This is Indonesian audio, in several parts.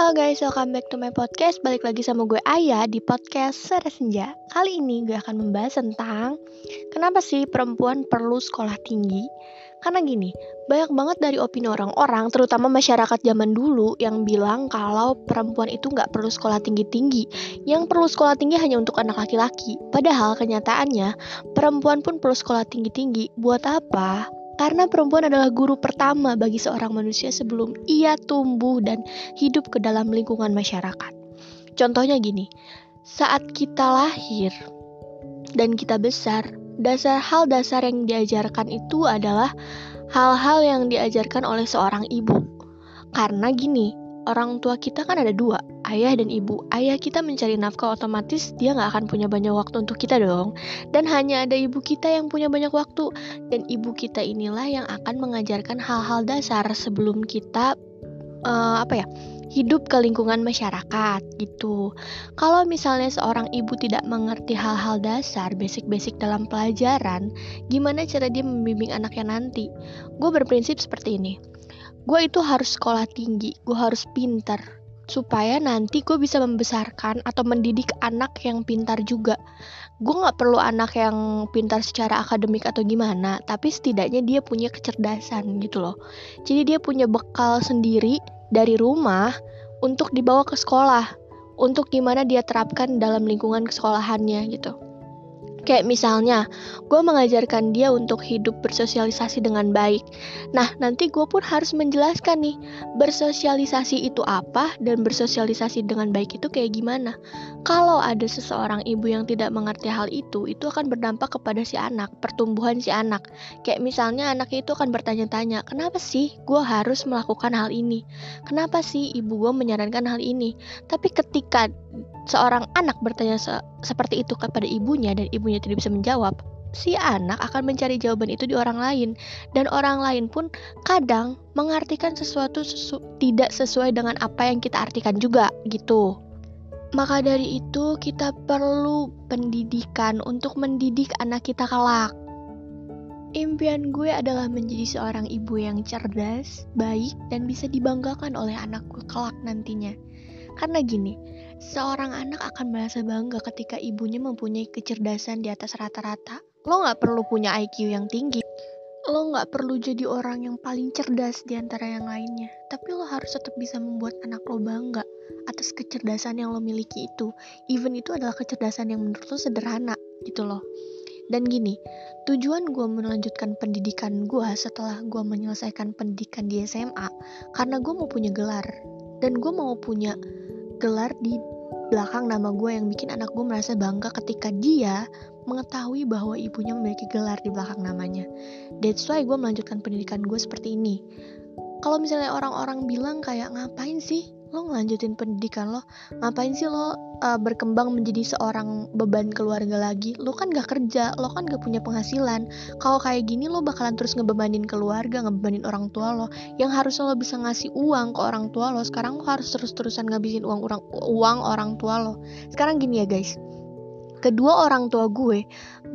Halo guys, welcome back to my podcast. Balik lagi sama gue Ayah di podcast Sore Senja. Kali ini gue akan membahas tentang kenapa sih perempuan perlu sekolah tinggi. Karena gini, banyak banget dari opini orang-orang, terutama masyarakat zaman dulu yang bilang kalau perempuan itu nggak perlu sekolah tinggi-tinggi. Yang perlu sekolah tinggi hanya untuk anak laki-laki. Padahal kenyataannya, perempuan pun perlu sekolah tinggi-tinggi. Buat apa? Karena perempuan adalah guru pertama bagi seorang manusia sebelum ia tumbuh dan hidup ke dalam lingkungan masyarakat. Contohnya gini, saat kita lahir dan kita besar, dasar hal dasar yang diajarkan itu adalah hal-hal yang diajarkan oleh seorang ibu. Karena gini, orang tua kita kan ada dua, ayah dan ibu. Ayah kita mencari nafkah otomatis dia nggak akan punya banyak waktu untuk kita dong. Dan hanya ada ibu kita yang punya banyak waktu. Dan ibu kita inilah yang akan mengajarkan hal-hal dasar sebelum kita uh, apa ya hidup ke lingkungan masyarakat gitu. Kalau misalnya seorang ibu tidak mengerti hal-hal dasar, basic-basic dalam pelajaran, gimana cara dia membimbing anaknya nanti? Gue berprinsip seperti ini gue itu harus sekolah tinggi, gue harus pintar supaya nanti gue bisa membesarkan atau mendidik anak yang pintar juga. Gue nggak perlu anak yang pintar secara akademik atau gimana, tapi setidaknya dia punya kecerdasan gitu loh. Jadi dia punya bekal sendiri dari rumah untuk dibawa ke sekolah, untuk gimana dia terapkan dalam lingkungan kesekolahannya gitu. Kayak misalnya, gue mengajarkan dia untuk hidup bersosialisasi dengan baik. Nah, nanti gue pun harus menjelaskan nih, bersosialisasi itu apa dan bersosialisasi dengan baik itu kayak gimana. Kalau ada seseorang ibu yang tidak mengerti hal itu, itu akan berdampak kepada si anak, pertumbuhan si anak. Kayak misalnya anaknya itu akan bertanya-tanya, kenapa sih gue harus melakukan hal ini? Kenapa sih ibu gue menyarankan hal ini? Tapi ketika seorang anak bertanya se seperti itu kepada ibunya dan ibunya tidak bisa menjawab, si anak akan mencari jawaban itu di orang lain dan orang lain pun kadang mengartikan sesuatu sesu tidak sesuai dengan apa yang kita artikan juga gitu. Maka dari itu kita perlu pendidikan untuk mendidik anak kita kelak. Impian gue adalah menjadi seorang ibu yang cerdas, baik, dan bisa dibanggakan oleh anakku kelak nantinya. Karena gini, seorang anak akan merasa bangga ketika ibunya mempunyai kecerdasan di atas rata-rata. Lo nggak perlu punya IQ yang tinggi. Lo nggak perlu jadi orang yang paling cerdas di antara yang lainnya. Tapi lo harus tetap bisa membuat anak lo bangga atas kecerdasan yang lo miliki itu. Even itu adalah kecerdasan yang menurut lo sederhana gitu loh. Dan gini, tujuan gue melanjutkan pendidikan gue setelah gue menyelesaikan pendidikan di SMA, karena gue mau punya gelar. Dan gue mau punya gelar di belakang nama gue yang bikin anak gue merasa bangga ketika dia mengetahui bahwa ibunya memiliki gelar di belakang namanya. That's why gue melanjutkan pendidikan gue seperti ini. Kalau misalnya orang-orang bilang kayak ngapain sih lo ngelanjutin pendidikan lo ngapain sih lo uh, berkembang menjadi seorang beban keluarga lagi? Lo kan gak kerja lo kan gak punya penghasilan. Kalau kayak gini lo bakalan terus ngebebanin keluarga ngebebanin orang tua lo. Yang harusnya lo bisa ngasih uang ke orang tua lo sekarang lo harus terus-terusan ngabisin uang orang uang orang tua lo. Sekarang gini ya guys kedua orang tua gue,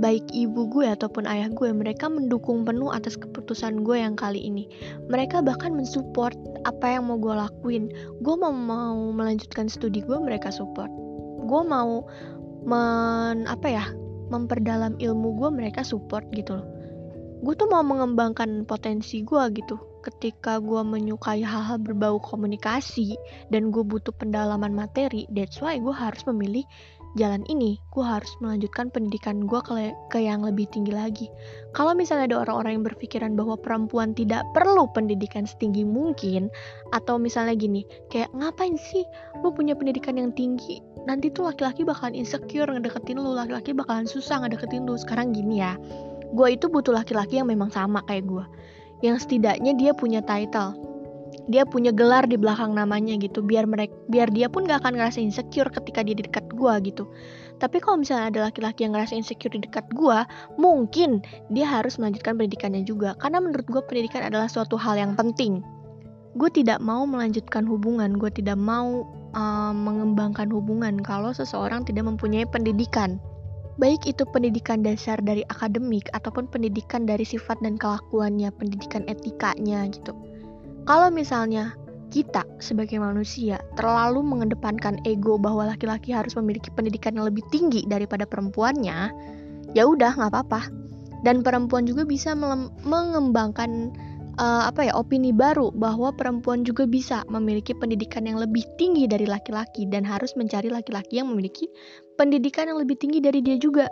baik ibu gue ataupun ayah gue, mereka mendukung penuh atas keputusan gue yang kali ini. Mereka bahkan mensupport apa yang mau gue lakuin. Gue mau mau melanjutkan studi gue, mereka support. Gue mau men apa ya memperdalam ilmu gue, mereka support gitu loh. Gue tuh mau mengembangkan potensi gue gitu. Ketika gue menyukai hal-hal berbau komunikasi dan gue butuh pendalaman materi, that's why gue harus memilih jalan ini, gue harus melanjutkan pendidikan gue ke, ke yang lebih tinggi lagi. Kalau misalnya ada orang-orang yang berpikiran bahwa perempuan tidak perlu pendidikan setinggi mungkin, atau misalnya gini, kayak ngapain sih lu punya pendidikan yang tinggi? Nanti tuh laki-laki bakalan insecure ngedeketin lu, laki-laki bakalan susah ngedeketin lu. Sekarang gini ya, gue itu butuh laki-laki yang memang sama kayak gue. Yang setidaknya dia punya title, dia punya gelar di belakang namanya gitu biar mereka biar dia pun gak akan ngerasa insecure ketika dia di dekat gue gitu. Tapi kalau misalnya ada laki-laki yang ngerasa insecure di dekat gue mungkin dia harus melanjutkan pendidikannya juga. Karena menurut gue pendidikan adalah suatu hal yang penting. Gue tidak mau melanjutkan hubungan gue tidak mau uh, mengembangkan hubungan kalau seseorang tidak mempunyai pendidikan. Baik itu pendidikan dasar dari akademik ataupun pendidikan dari sifat dan kelakuannya, pendidikan etikanya gitu. Kalau misalnya kita sebagai manusia terlalu mengedepankan ego bahwa laki-laki harus memiliki pendidikan yang lebih tinggi daripada perempuannya, ya udah nggak apa-apa. Dan perempuan juga bisa mengembangkan uh, apa ya opini baru bahwa perempuan juga bisa memiliki pendidikan yang lebih tinggi dari laki-laki dan harus mencari laki-laki yang memiliki pendidikan yang lebih tinggi dari dia juga.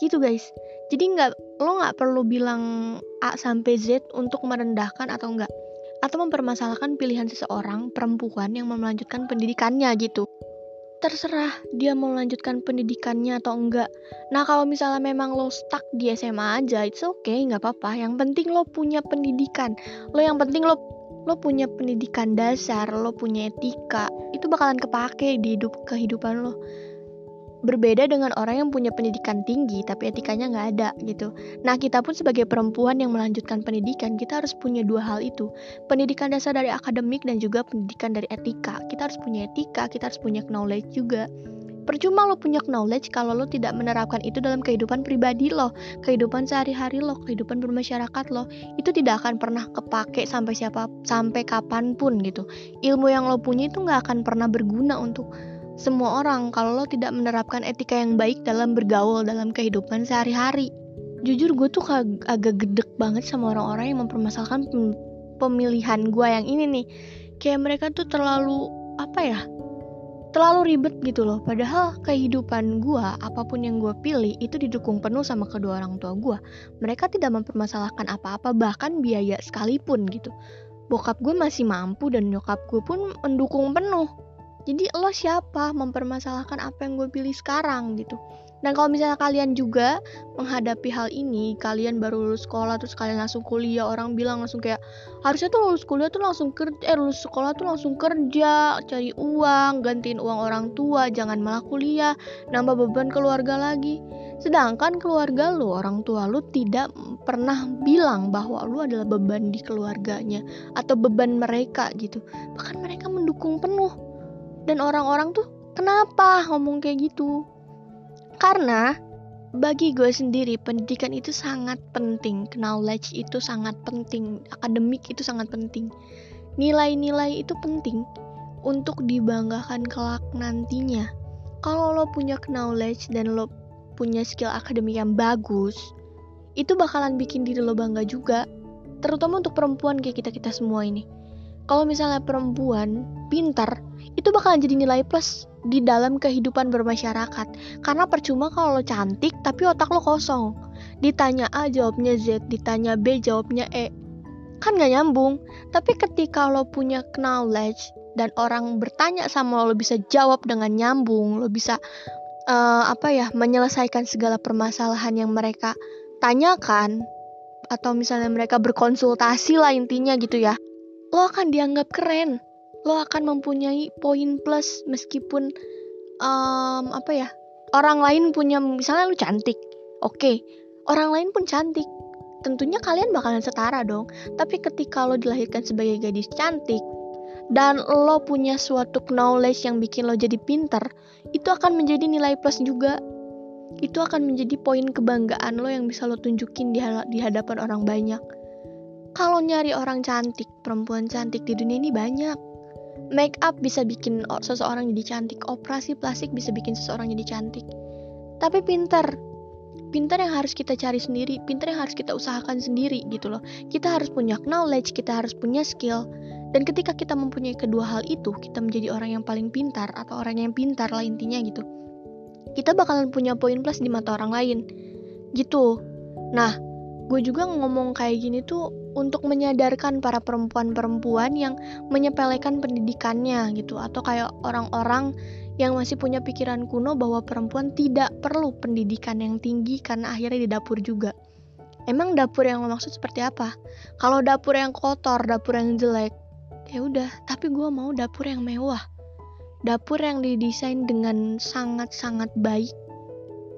Gitu guys. Jadi nggak lo nggak perlu bilang A sampai Z untuk merendahkan atau enggak atau mempermasalahkan pilihan seseorang perempuan yang melanjutkan pendidikannya gitu. Terserah dia mau melanjutkan pendidikannya atau enggak. Nah kalau misalnya memang lo stuck di SMA aja, oke, okay, nggak apa-apa. Yang penting lo punya pendidikan. Lo yang penting lo lo punya pendidikan dasar, lo punya etika, itu bakalan kepake di hidup kehidupan lo berbeda dengan orang yang punya pendidikan tinggi tapi etikanya nggak ada gitu. Nah kita pun sebagai perempuan yang melanjutkan pendidikan kita harus punya dua hal itu. Pendidikan dasar dari akademik dan juga pendidikan dari etika. Kita harus punya etika, kita harus punya knowledge juga. Percuma lo punya knowledge kalau lo tidak menerapkan itu dalam kehidupan pribadi lo, kehidupan sehari-hari lo, kehidupan bermasyarakat lo. Itu tidak akan pernah kepake sampai siapa sampai kapan pun gitu. Ilmu yang lo punya itu nggak akan pernah berguna untuk semua orang kalau lo tidak menerapkan etika yang baik dalam bergaul dalam kehidupan sehari-hari. Jujur gue tuh agak gedek banget sama orang-orang yang mempermasalahkan pemilihan gue yang ini nih. Kayak mereka tuh terlalu apa ya? Terlalu ribet gitu loh. Padahal kehidupan gue, apa pun yang gue pilih itu didukung penuh sama kedua orang tua gue. Mereka tidak mempermasalahkan apa-apa bahkan biaya sekalipun gitu. Bokap gue masih mampu dan nyokap gue pun mendukung penuh jadi lo siapa? Mempermasalahkan apa yang gue pilih sekarang gitu. Dan kalau misalnya kalian juga menghadapi hal ini kalian baru lulus sekolah terus kalian langsung kuliah orang bilang langsung kayak harusnya tuh lulus kuliah tuh langsung kerja eh lulus sekolah tuh langsung kerja cari uang gantiin uang orang tua jangan malah kuliah nambah beban keluarga lagi. Sedangkan keluarga lu orang tua lu tidak pernah bilang bahwa lu adalah beban di keluarganya atau beban mereka gitu. Bahkan mereka mendukung penuh dan orang-orang tuh kenapa ngomong kayak gitu? Karena bagi gue sendiri pendidikan itu sangat penting, knowledge itu sangat penting, akademik itu sangat penting. Nilai-nilai itu penting untuk dibanggakan kelak nantinya. Kalau lo punya knowledge dan lo punya skill akademik yang bagus, itu bakalan bikin diri lo bangga juga. Terutama untuk perempuan kayak kita-kita semua ini kalau misalnya perempuan pintar itu bakalan jadi nilai plus di dalam kehidupan bermasyarakat. Karena percuma kalau lo cantik tapi otak lo kosong. Ditanya A jawabnya Z. Ditanya B jawabnya E. Kan gak nyambung. Tapi ketika lo punya knowledge dan orang bertanya sama lo, lo bisa jawab dengan nyambung. Lo bisa uh, apa ya menyelesaikan segala permasalahan yang mereka tanyakan. Atau misalnya mereka berkonsultasi lah intinya gitu ya. Lo akan dianggap keren lo akan mempunyai poin plus meskipun um, apa ya orang lain punya misalnya lo cantik oke okay. orang lain pun cantik tentunya kalian bakalan setara dong tapi ketika lo dilahirkan sebagai gadis cantik dan lo punya suatu knowledge yang bikin lo jadi pinter itu akan menjadi nilai plus juga itu akan menjadi poin kebanggaan lo yang bisa lo tunjukin di hadapan orang banyak kalau nyari orang cantik, perempuan cantik di dunia ini banyak. Make up bisa bikin seseorang jadi cantik, operasi plastik bisa bikin seseorang jadi cantik. Tapi pinter, pinter yang harus kita cari sendiri, pinter yang harus kita usahakan sendiri gitu loh. Kita harus punya knowledge, kita harus punya skill. Dan ketika kita mempunyai kedua hal itu, kita menjadi orang yang paling pintar atau orang yang pintar lah intinya gitu. Kita bakalan punya poin plus di mata orang lain. Gitu. Nah, gue juga ngomong kayak gini tuh untuk menyadarkan para perempuan-perempuan yang menyepelekan pendidikannya gitu atau kayak orang-orang yang masih punya pikiran kuno bahwa perempuan tidak perlu pendidikan yang tinggi karena akhirnya di dapur juga. Emang dapur yang lo maksud seperti apa? Kalau dapur yang kotor, dapur yang jelek, ya udah. Tapi gue mau dapur yang mewah, dapur yang didesain dengan sangat-sangat baik.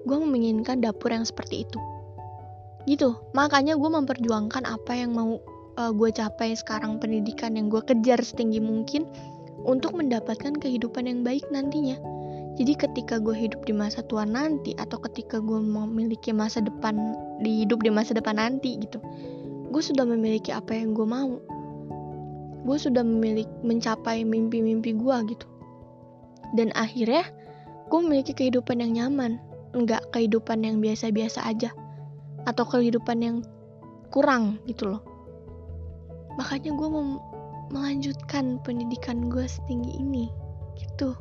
Gue menginginkan dapur yang seperti itu gitu. Makanya gue memperjuangkan apa yang mau uh, gue capai sekarang pendidikan yang gue kejar setinggi mungkin untuk mendapatkan kehidupan yang baik nantinya. Jadi ketika gue hidup di masa tua nanti atau ketika gue memiliki masa depan di hidup di masa depan nanti gitu gue sudah memiliki apa yang gue mau. Gue sudah memiliki mencapai mimpi-mimpi gue gitu. Dan akhirnya gue memiliki kehidupan yang nyaman nggak kehidupan yang biasa-biasa aja atau kehidupan yang kurang gitu loh. Makanya gue mau melanjutkan pendidikan gue setinggi ini gitu.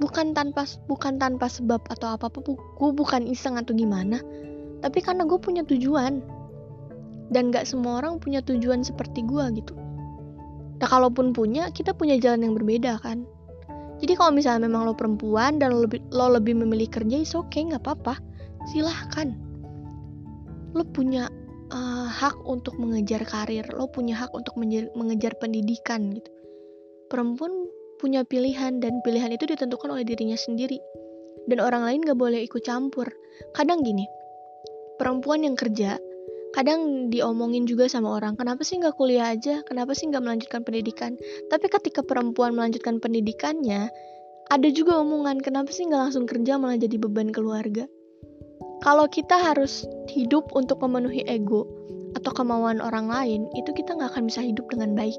Bukan tanpa bukan tanpa sebab atau apa apa gue bukan iseng atau gimana tapi karena gue punya tujuan. Dan gak semua orang punya tujuan seperti gue gitu. Nah kalaupun punya kita punya jalan yang berbeda kan. Jadi kalau misalnya memang lo perempuan dan lo lebih, lo lebih memilih kerja is oke okay, nggak apa-apa. Silahkan lo punya uh, hak untuk mengejar karir lo punya hak untuk mengejar, pendidikan gitu. Perempuan punya pilihan dan pilihan itu ditentukan oleh dirinya sendiri. Dan orang lain gak boleh ikut campur. Kadang gini perempuan yang kerja kadang diomongin juga sama orang kenapa sih nggak kuliah aja? Kenapa sih nggak melanjutkan pendidikan? Tapi ketika perempuan melanjutkan pendidikannya ada juga omongan kenapa sih nggak langsung kerja malah jadi beban keluarga kalau kita harus hidup untuk memenuhi ego atau kemauan orang lain itu kita nggak akan bisa hidup dengan baik.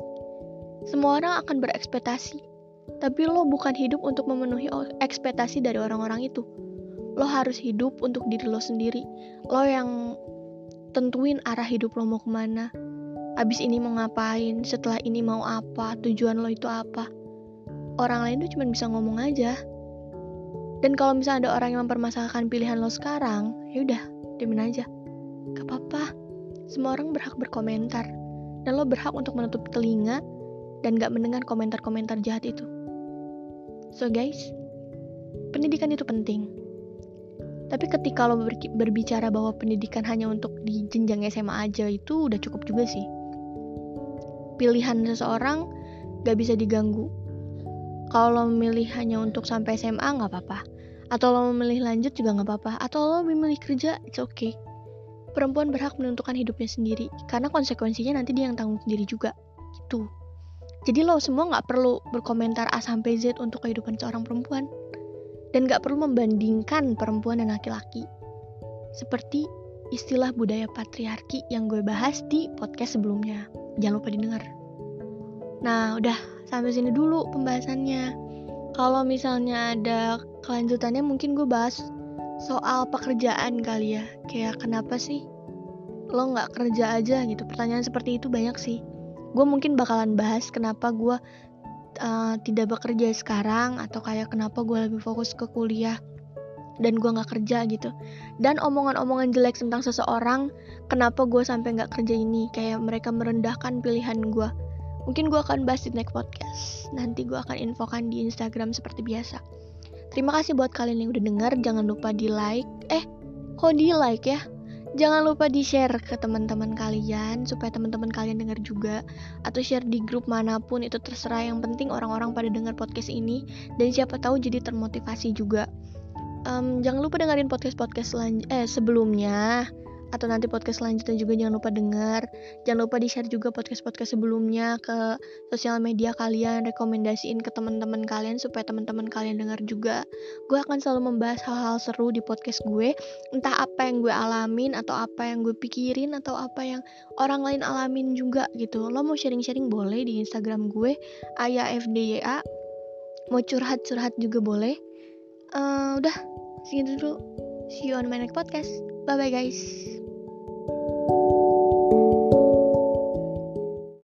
Semua orang akan berekspektasi. Tapi lo bukan hidup untuk memenuhi ekspektasi dari orang-orang itu. Lo harus hidup untuk diri lo sendiri. Lo yang tentuin arah hidup lo mau ke mana. Abis ini mau ngapain? Setelah ini mau apa? Tujuan lo itu apa? Orang lain tuh cuma bisa ngomong aja dan kalau misalnya ada orang yang mempermasalahkan pilihan lo sekarang ya udah diamin aja. Gak apa-apa. Semua orang berhak berkomentar. Dan lo berhak untuk menutup telinga dan gak mendengar komentar-komentar jahat itu. So guys pendidikan itu penting. Tapi ketika lo berbicara bahwa pendidikan hanya untuk di jenjang SMA aja itu udah cukup juga sih. Pilihan seseorang gak bisa diganggu. Kalau lo memilih hanya untuk sampai SMA nggak apa-apa. Atau lo memilih lanjut juga nggak apa-apa. Atau lo memilih kerja, it's okay. Perempuan berhak menentukan hidupnya sendiri. Karena konsekuensinya nanti dia yang tanggung sendiri juga. Gitu. Jadi lo semua nggak perlu berkomentar A sampai Z untuk kehidupan seorang perempuan dan gak perlu membandingkan perempuan dan laki-laki. Seperti istilah budaya patriarki yang gue bahas di podcast sebelumnya. Jangan lupa didengar. Nah, udah sampai sini dulu pembahasannya. Kalau misalnya ada kelanjutannya mungkin gue bahas soal pekerjaan kali ya. Kayak kenapa sih lo nggak kerja aja gitu. Pertanyaan seperti itu banyak sih. Gue mungkin bakalan bahas kenapa gue uh, tidak bekerja sekarang atau kayak kenapa gue lebih fokus ke kuliah dan gue nggak kerja gitu dan omongan-omongan jelek tentang seseorang kenapa gue sampai nggak kerja ini kayak mereka merendahkan pilihan gue mungkin gue akan bahas di next podcast. Nanti gue akan infokan di Instagram seperti biasa. Terima kasih buat kalian yang udah denger. Jangan lupa di like. Eh kok di like ya? Jangan lupa di-share ke teman-teman kalian supaya teman-teman kalian dengar juga. Atau share di grup mana pun. Itu terserah. Yang penting orang-orang pada dengar podcast ini. Dan siapa tahu jadi termotivasi juga. Um, jangan lupa dengerin podcast-podcast eh sebelumnya atau nanti podcast selanjutnya juga jangan lupa dengar. Jangan lupa di-share juga podcast-podcast sebelumnya ke sosial media kalian, rekomendasiin ke teman-teman kalian supaya teman-teman kalian dengar juga. Gue akan selalu membahas hal-hal seru di podcast gue, entah apa yang gue alamin atau apa yang gue pikirin atau apa yang orang lain alamin juga gitu. Lo mau sharing-sharing boleh di Instagram gue ayafdya. Mau curhat-curhat juga boleh. Uh, udah, segitu dulu. See you on my next podcast. Bye bye guys.